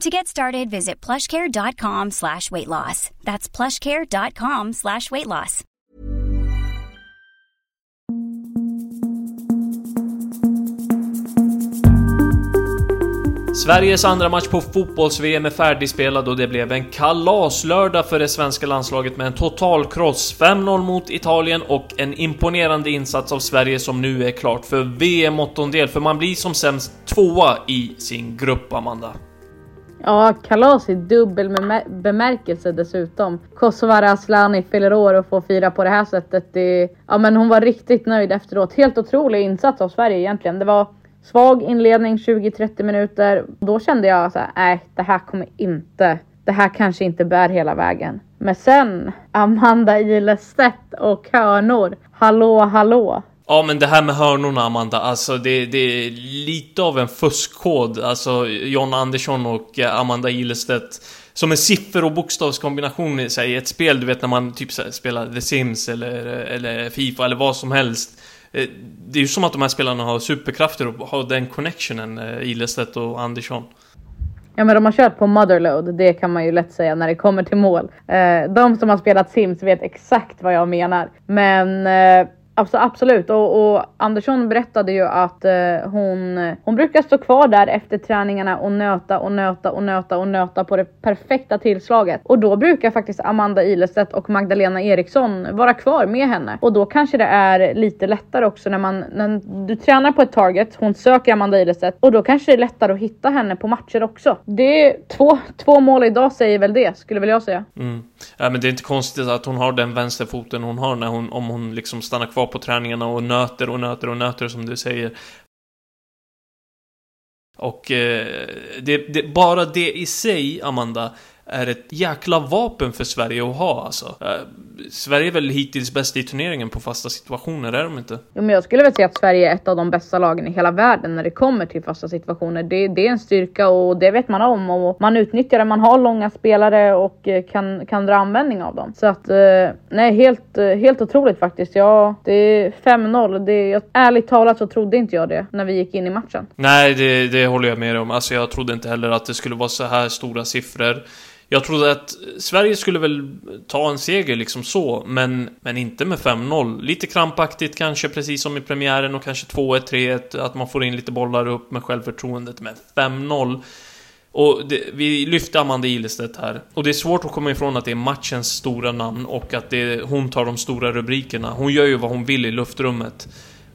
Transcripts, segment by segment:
To get started, visit plushcare.com slash weight loss. That's plushcare.com slash weight loss. Sveriges andra match på fotbolls-VM är färdigspelad och det blev en kalaslördag för det svenska landslaget med en totalkross. 5-0 mot Italien och en imponerande insats av Sverige som nu är klart för VM-åttondel, för man blir som sämst tvåa i sin grupp, Amanda. Ja, kalas i dubbel bemärkelse dessutom. Kosovare Asllani fyller år och får fira på det här sättet. Det, ja, men hon var riktigt nöjd efteråt. Helt otrolig insats av Sverige egentligen. Det var svag inledning 20-30 minuter. Då kände jag så här, nej, det här kommer inte. Det här kanske inte bär hela vägen. Men sen Amanda Ilestedt och hörnor. Hallå, hallå. Ja men det här med hörnorna Amanda, alltså det, det är lite av en fuskkod. Alltså John Andersson och eh, Amanda Ilestedt. Som en siffer och bokstavskombination i ett spel, du vet när man typ spelar The Sims eller, eller Fifa eller vad som helst. Eh, det är ju som att de här spelarna har superkrafter och har den connectionen, eh, Gillestedt Ilestedt och Andersson. Ja men de har kört på motherload, det kan man ju lätt säga när det kommer till mål. De som har spelat Sims vet exakt vad jag menar. Men Alltså, absolut och, och Andersson berättade ju att eh, hon, hon brukar stå kvar där efter träningarna och nöta och nöta och nöta och nöta på det perfekta tillslaget. Och då brukar faktiskt Amanda Ilestedt och Magdalena Eriksson vara kvar med henne. Och då kanske det är lite lättare också när man, när du tränar på ett target, hon söker Amanda Ilestedt och då kanske det är lättare att hitta henne på matcher också. Det är två, två mål idag säger väl det, skulle väl jag säga. Mm. Ja, men det är inte konstigt att hon har den vänsterfoten hon har när hon, om hon liksom stannar kvar på träningarna och nöter och nöter och nöter som du säger. Och eh, det, det, bara det i sig, Amanda, är ett jäkla vapen för Sverige att ha alltså. Eh, Sverige är väl hittills bäst i turneringen på fasta situationer, är de inte? Jo, men jag skulle väl säga att Sverige är ett av de bästa lagen i hela världen när det kommer till fasta situationer. Det, det är en styrka och det vet man om och man utnyttjar det. Man har långa spelare och eh, kan, kan dra användning av dem. Så att eh, nej, helt, helt otroligt faktiskt. Ja, det är 5-0. Det, ärligt talat så trodde inte jag det när vi gick in i matchen. Nej, det, det håller jag med om. Alltså, jag trodde inte heller att det skulle vara så här stora siffror. Jag trodde att Sverige skulle väl ta en seger liksom så, men, men inte med 5-0. Lite krampaktigt kanske, precis som i premiären och kanske 2-1, 3-1, att man får in lite bollar upp med självförtroendet. Men 5-0. Och det, vi lyfte Amanda Ilestedt här. Och det är svårt att komma ifrån att det är matchens stora namn och att det, hon tar de stora rubrikerna. Hon gör ju vad hon vill i luftrummet.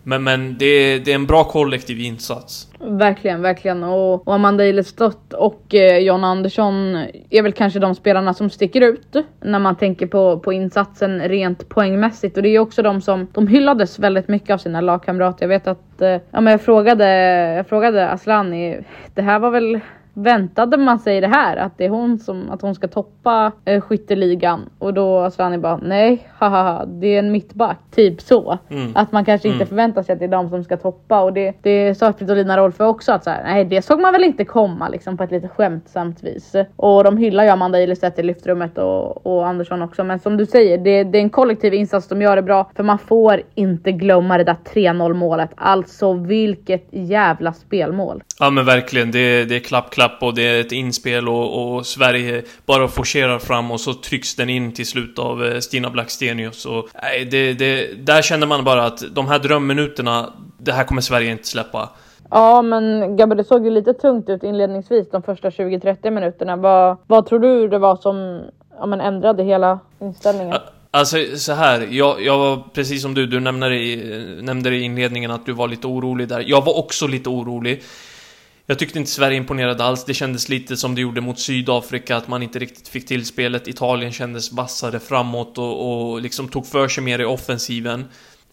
Men, men det, är, det är en bra kollektiv insats. Verkligen, verkligen. Och, och Amanda Ilestedt och eh, John Andersson är väl kanske de spelarna som sticker ut när man tänker på, på insatsen rent poängmässigt. Och det är också de som de hyllades väldigt mycket av sina lagkamrater. Jag vet att eh, ja, men jag frågade, jag frågade Aslani, det här var väl väntade man sig det här? Att det är hon som, att hon ska toppa eh, skytteligan? Och då Svani bara nej, haha, det är en mittback. Typ så. Mm. Att man kanske inte mm. förväntar sig att det är de som ska toppa. Och det, det sa Fridolina Rolfö också att så här, nej det såg man väl inte komma liksom på ett lite skämtsamt vis. Och de hyllar ju Amanda Ilestedt i lyftrummet och, och Andersson också. Men som du säger, det, det är en kollektiv insats, de gör det bra. För man får inte glömma det där 3-0 målet. Alltså vilket jävla spelmål. Ja men verkligen, det, det är klapp, klapp klapp och det är ett inspel och, och, Sverige bara forcerar fram och så trycks den in till slut av eh, Stina Blackstenius. Och, nej, det, det, där känner man bara att de här drömminuterna, det här kommer Sverige inte släppa. Ja, men Gabbe, det såg ju lite tungt ut inledningsvis de första 20-30 minuterna. Vad, vad tror du det var som ja, men ändrade hela inställningen? Alltså så här, jag, jag var precis som du, du nämnde i, nämnde i inledningen att du var lite orolig där. Jag var också lite orolig. Jag tyckte inte Sverige imponerade alls. Det kändes lite som det gjorde mot Sydafrika, att man inte riktigt fick till spelet. Italien kändes vassare framåt och, och liksom tog för sig mer i offensiven.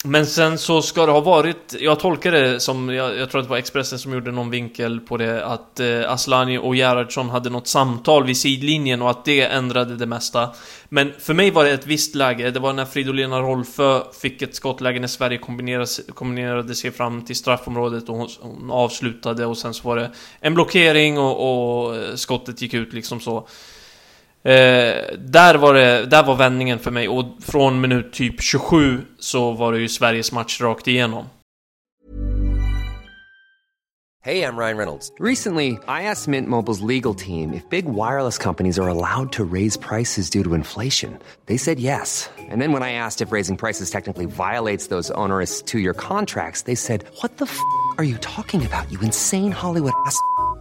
Men sen så ska det ha varit, jag tolkar det som, jag, jag, tror att det var Expressen som gjorde någon vinkel på det, att eh, Aslani och Gerhardsson hade något samtal vid sidlinjen och att det ändrade det mesta. Men för mig var det ett visst läge, det var när Fridolina Rolfö fick ett skottläge när Sverige kombinerade, kombinerade sig fram till straffområdet och hon, hon avslutade och sen så var det en blockering och, och eh, skottet gick ut liksom så. Eh, där, var det, där var vändningen för mig och från minut typ 27 så var det ju Sveriges match rakt igenom. Hej, jag Ryan Reynolds. Recently, I asked Mint Mobiles legal team if big wireless companies are allowed to raise prices due to inflation. They said yes. And then when I asked if raising prices technically violates those onerous two-year contracts, they said, what the f*** are you talking about, you insane Hollywood ass?"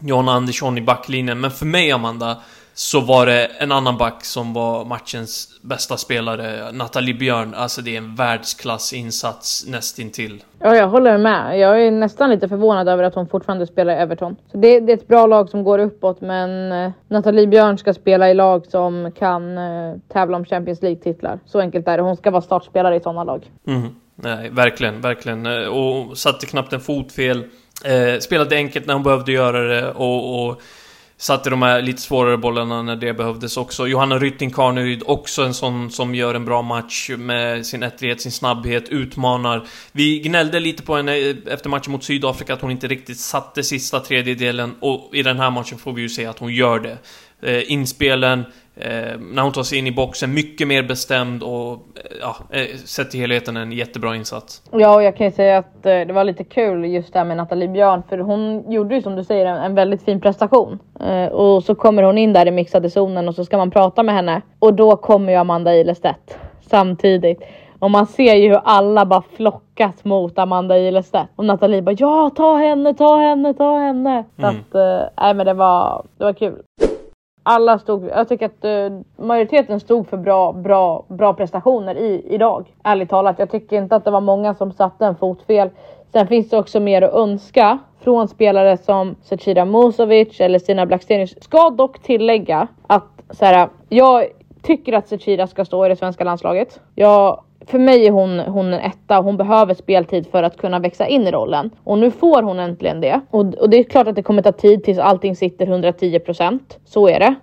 John Andersson i backlinjen, men för mig, Amanda, så var det en annan back som var matchens bästa spelare, Nathalie Björn. Alltså det är en världsklassinsats nästintill. Ja, jag håller med. Jag är nästan lite förvånad över att hon fortfarande spelar i Everton. Så det, det är ett bra lag som går uppåt, men eh, Nathalie Björn ska spela i lag som kan eh, tävla om Champions League-titlar. Så enkelt är det. Hon ska vara startspelare i sådana lag. Mm. Nej, verkligen, verkligen. Eh, och satte knappt en fot fel. Eh, spelade enkelt när hon behövde göra det och, och satte de här lite svårare bollarna när det behövdes också. Johanna Rytting Karneryd, också en sån som gör en bra match med sin ettlighet, sin snabbhet, utmanar. Vi gnällde lite på henne eh, efter matchen mot Sydafrika att hon inte riktigt satte sista tredjedelen och i den här matchen får vi ju se att hon gör det. Eh, inspelen, Eh, när hon tar sig in i boxen, mycket mer bestämd och eh, ja, eh, sett till helheten en jättebra insats. Ja, och jag kan ju säga att eh, det var lite kul just det här med Nathalie Björn, för hon gjorde ju som du säger en, en väldigt fin prestation. Eh, och så kommer hon in där i mixade zonen och så ska man prata med henne och då kommer ju Amanda Ilestedt samtidigt. Och man ser ju hur alla bara flockas mot Amanda Ilestedt. Och Nathalie bara ja, ta henne, ta henne, ta henne. Så mm. att, eh, nej men det var, det var kul alla stod, jag tycker att uh, majoriteten stod för bra, bra, bra prestationer i, idag. Ärligt talat, jag tycker inte att det var många som satte en fot fel. Sen finns det också mer att önska från spelare som Zecira Musovic eller Stina Blackstenius. Ska dock tillägga att så här, jag tycker att Zecira ska stå i det svenska landslaget. Jag för mig är hon, hon en etta. Hon behöver speltid för att kunna växa in i rollen och nu får hon äntligen det. Och, och det är klart att det kommer ta tid tills allting sitter 110% Så är det.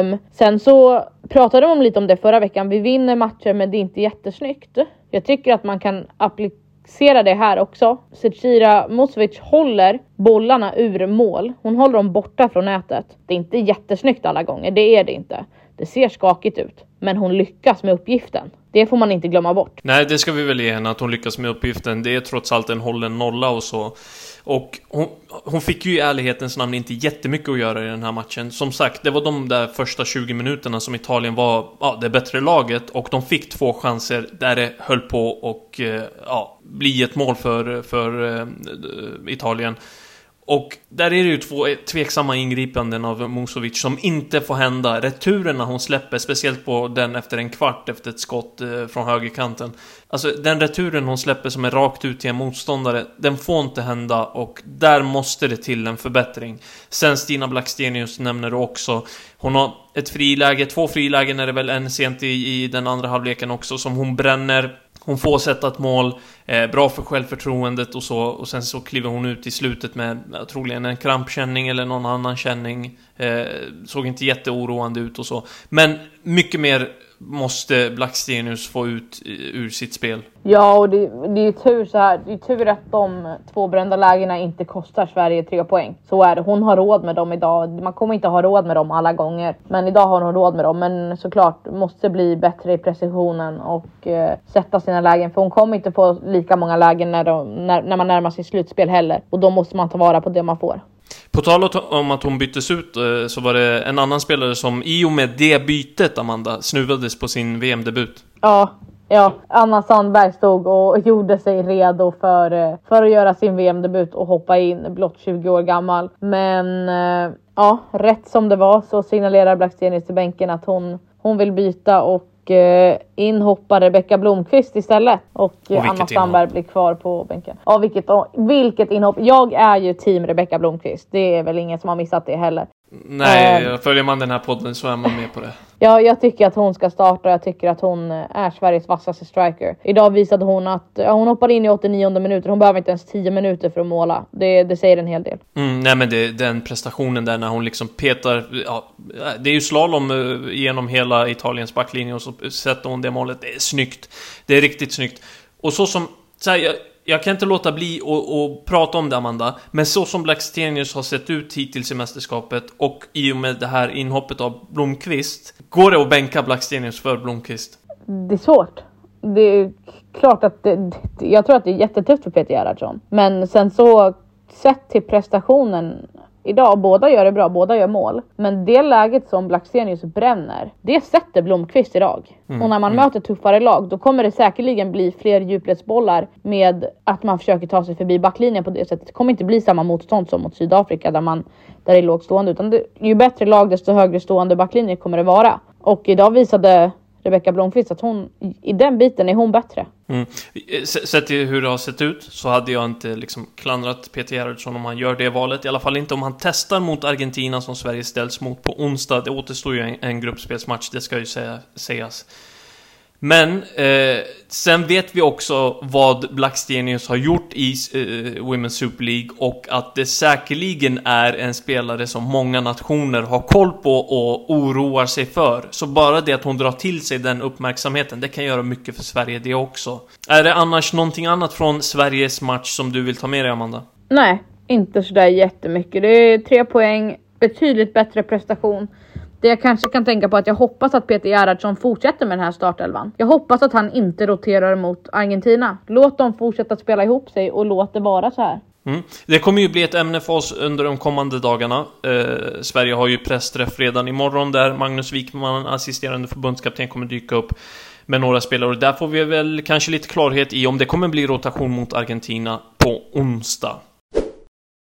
Um, sen så pratade de lite om det förra veckan. Vi vinner matcher, men det är inte jättesnyggt. Jag tycker att man kan applicera det här också. Zecira Musovic håller bollarna ur mål. Hon håller dem borta från nätet. Det är inte jättesnyggt alla gånger, det är det inte. Det ser skakigt ut, men hon lyckas med uppgiften. Det får man inte glömma bort. Nej, det ska vi väl ge henne, att hon lyckas med uppgiften. Det är trots allt en hållen nolla och så. Och hon, hon, fick ju i ärlighetens namn inte jättemycket att göra i den här matchen. Som sagt, det var de där första 20 minuterna som Italien var ja, det bättre laget och de fick två chanser där det höll på och eh, ja, bli ett mål för, för eh, Italien. Och där är det ju två tveksamma ingripanden av Musovic som inte får hända. Returerna hon släpper, speciellt på den efter en kvart efter ett skott eh, från högerkanten. Alltså den returen hon släpper som är rakt ut till en motståndare, den får inte hända och där måste det till en förbättring. Sen Stina Blackstenius nämner du också. Hon har ett friläge, två frilägen är det väl, en sent i, i den andra halvleken också, som hon bränner hon får sätta ett mål, eh, bra för självförtroendet och så. Och sen så kliver hon ut i slutet med troligen en krampkänning eller någon annan känning. Eh, såg inte jätteoroande ut och så. Men mycket mer måste Blackstenius få ut eh, ur sitt spel. Ja, och det, det är ju tur så här. Det är tur att de två brända lägena inte kostar Sverige tre poäng. Så är det. Hon har råd med dem idag. Man kommer inte ha råd med dem alla gånger, men idag har hon råd med dem. Men såklart måste bli bättre i precisionen och eh, sätta sina lägen, för hon kommer inte få lika många lägen när, de, när, när man närmar sig slutspel heller och då måste man ta vara på det man får. På tal om att hon byttes ut eh, så var det en annan spelare som i och med det bytet, Amanda, snuvades på sin VM-debut. Ja, ja. Anna Sandberg stod och gjorde sig redo för, eh, för att göra sin VM-debut och hoppa in, blott 20 år gammal. Men eh, ja, rätt som det var så signalerar Blackstenius till bänken att hon, hon vill byta och eh, in hoppar Rebecka Blomqvist istället. Och, och Anna Sandberg blir kvar på bänken. Ja, vilket, vilket inhopp. Jag är ju team Rebecka Blomqvist. Det är väl ingen som har missat det heller. Nej, um, följer man den här podden så är man med på det. Ja, jag tycker att hon ska starta. Jag tycker att hon eh, är Sveriges vassaste striker. Idag visade hon att ja, hon hoppar in i 89 minuter. Hon behöver inte ens 10 minuter för att måla. Det, det säger en hel del. Mm, nej, men det, den prestationen där när hon liksom petar. Ja, det är ju slalom eh, genom hela Italiens backlinje och så sätter hon det målet. Det är snyggt. Det är riktigt snyggt. Och så som så här, jag, jag kan inte låta bli att prata om det Amanda, men så som Blackstenius har sett ut hittills i mästerskapet och i och med det här inhoppet av Blomqvist, går det att bänka Blackstenius för Blomqvist? Det är svårt. Det är klart att det, jag tror att det är jättetufft för Peter Gerhardsson, men sen så sett till prestationen idag. Båda gör det bra, båda gör mål. Men det läget som Blackstenius bränner, det sätter Blomqvist idag. Mm. Och när man mm. möter tuffare lag, då kommer det säkerligen bli fler djupledsbollar med att man försöker ta sig förbi backlinjen på det sättet. Det kommer inte bli samma motstånd som mot Sydafrika där man där det är lågstående, utan det, ju bättre lag desto högre stående backlinje kommer det vara. Och idag visade Rebecka Blomqvist att hon, i den biten är hon bättre. Mm. Eh, sett till hur det har sett ut så hade jag inte liksom klandrat Peter Gerhardsson om han gör det valet. I alla fall inte om han testar mot Argentina som Sverige ställs mot på onsdag. Det återstår ju en, en gruppspelsmatch, det ska ju säga, sägas. Men eh, sen vet vi också vad Blackstenius har gjort i eh, Women's Super League och att det säkerligen är en spelare som många nationer har koll på och oroar sig för. Så bara det att hon drar till sig den uppmärksamheten, det kan göra mycket för Sverige det också. Är det annars någonting annat från Sveriges match som du vill ta med dig, Amanda? Nej, inte sådär jättemycket. Det är tre poäng, betydligt bättre prestation. Det jag kanske kan tänka på är att jag hoppas att Peter Gerhardsson fortsätter med den här startelvan. Jag hoppas att han inte roterar mot Argentina. Låt dem fortsätta spela ihop sig och låt det vara så här. Mm. Det kommer ju bli ett ämne för oss under de kommande dagarna. Eh, Sverige har ju pressträff redan imorgon där Magnus Wikman, assisterande förbundskapten, kommer dyka upp med några spelare. Och där får vi väl kanske lite klarhet i om det kommer bli rotation mot Argentina på onsdag.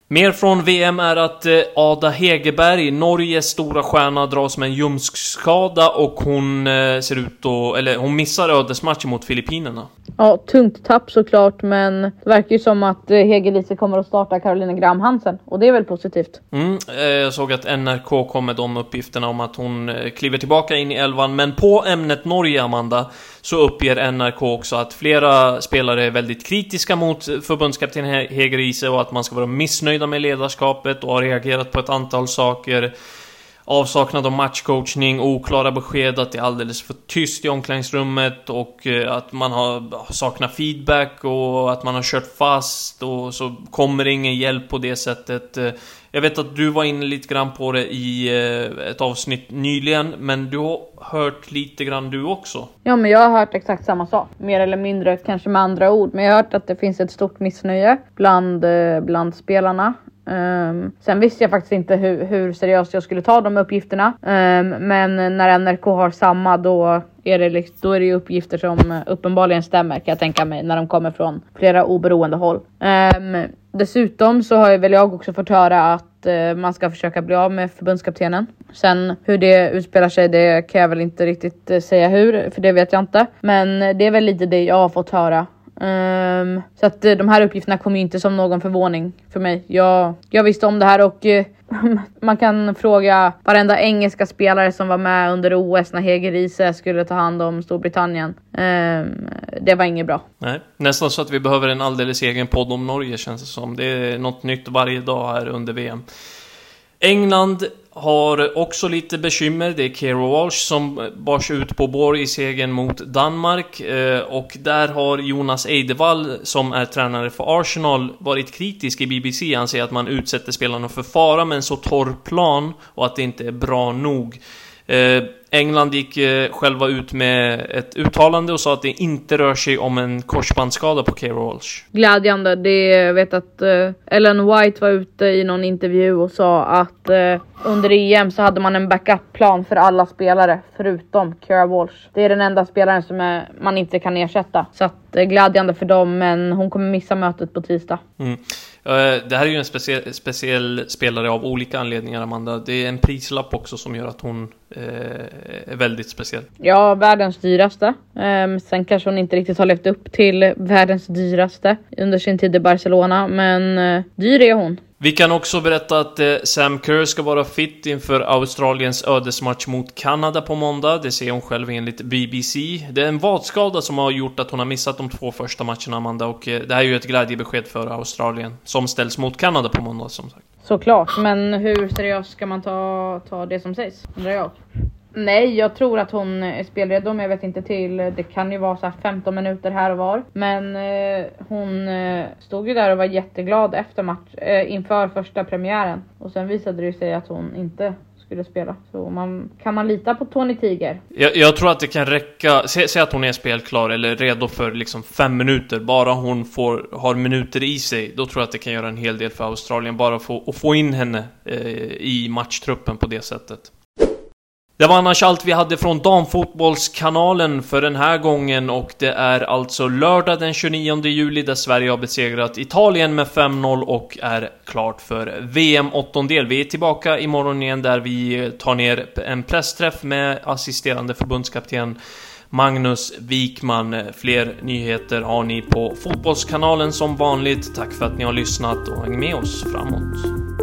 Mer från VM är att eh, Ada Hegerberg, Norges stora stjärna, dras med en ljumskskada och hon eh, ser ut att, eller hon missar ödesmatchen mot Filippinerna. Ja, tungt tapp såklart, men det verkar ju som att eh, kommer att starta Carolina Graham Hansen och det är väl positivt. Mm, eh, jag såg att NRK kom med de uppgifterna om att hon eh, kliver tillbaka in i elvan, men på ämnet Norge, Amanda, så uppger NRK också att flera spelare är väldigt kritiska mot förbundskapten Heger och att man ska vara missnöjda med ledarskapet och har reagerat på ett antal saker. Avsaknad av matchcoachning, oklara besked att det är alldeles för tyst i omklädningsrummet och eh, att man har saknat feedback och att man har kört fast och så kommer det ingen hjälp på det sättet. Eh, jag vet att du var inne lite grann på det i eh, ett avsnitt nyligen, men du har hört lite grann du också? Ja, men jag har hört exakt samma sak. Mer eller mindre, kanske med andra ord. Men jag har hört att det finns ett stort missnöje bland, bland spelarna. Um, sen visste jag faktiskt inte hur, hur, seriöst jag skulle ta de uppgifterna. Um, men när NRK har samma då är det, liksom, då är det uppgifter som eh, uppenbarligen stämmer kan jag tänka mig när de kommer från flera oberoende håll. Um, dessutom så har jag väl jag också fått höra att uh, man ska försöka bli av med förbundskaptenen. Sen hur det utspelar sig, det kan jag väl inte riktigt uh, säga hur, för det vet jag inte. Men det är väl lite det jag har fått höra. Um, så att eh, de här uppgifterna kommer inte som någon förvåning för mig. Jag, jag visste om det här och eh, Man kan fråga varenda engelska spelare som var med under OS när Heger Riese skulle ta hand om Storbritannien. Um, det var inget bra. Nej, nästan så att vi behöver en alldeles egen podd om Norge känns det som. Det är något nytt varje dag här under VM. England har också lite bekymmer. Det är Kero Walsh som bars ut på Borg i segern mot Danmark. Eh, och där har Jonas Eidevall, som är tränare för Arsenal, varit kritisk i BBC. Han säger att man utsätter spelarna för fara med en så torr plan och att det inte är bra nog. Eh, Eh, England gick eh, själva ut med ett uttalande och sa att det inte rör sig om en korsbandsskada på Kero Walsh. Glädjande. Det, jag vet att uh, Ellen White var ute i någon intervju och sa att uh, under EM så hade man en backup-plan för alla spelare förutom Kera Walsh. Det är den enda spelaren som är, man inte kan ersätta. Så att, glädjande för dem, men hon kommer missa mötet på tisdag. Mm. Det här är ju en speciell, speciell, spelare av olika anledningar, Amanda. Det är en prislapp också som gör att hon eh, är väldigt speciell. Ja, världens dyraste. Um, sen kanske hon inte riktigt har levt upp till världens dyraste under sin tid i Barcelona, men uh, dyr är hon. Vi kan också berätta att eh, Sam Kerr ska vara fit inför Australiens ödesmatch mot Kanada på måndag. Det säger hon själv enligt BBC. Det är en vadskada som har gjort att hon har missat de två första matcherna, Amanda, och eh, det här är ju ett glädjebesked för Australien, som ställs mot Kanada på måndag, som sagt. Såklart, men hur seriöst ska man ta, ta det som sägs, undrar jag. Nej, jag tror att hon är spelredo, men jag vet inte till. Det kan ju vara så 15 minuter här och var. Men eh, hon eh, stod ju där och var jätteglad efter match, eh, inför första premiären. Och sen visade det sig att hon inte skulle spela. Så man, kan man lita på Tony Tiger? Jag, jag tror att det kan räcka, säg att hon är spelklar eller redo för liksom fem minuter. Bara hon får, har minuter i sig, då tror jag att det kan göra en hel del för Australien. Bara få, att få in henne eh, i matchtruppen på det sättet. Det var annars allt vi hade från Damfotbollskanalen för den här gången och det är alltså lördag den 29 juli där Sverige har besegrat Italien med 5-0 och är klart för VM-åttondel. Vi är tillbaka imorgon igen där vi tar ner en pressträff med assisterande förbundskapten Magnus Wikman. Fler nyheter har ni på Fotbollskanalen som vanligt. Tack för att ni har lyssnat och häng med oss framåt.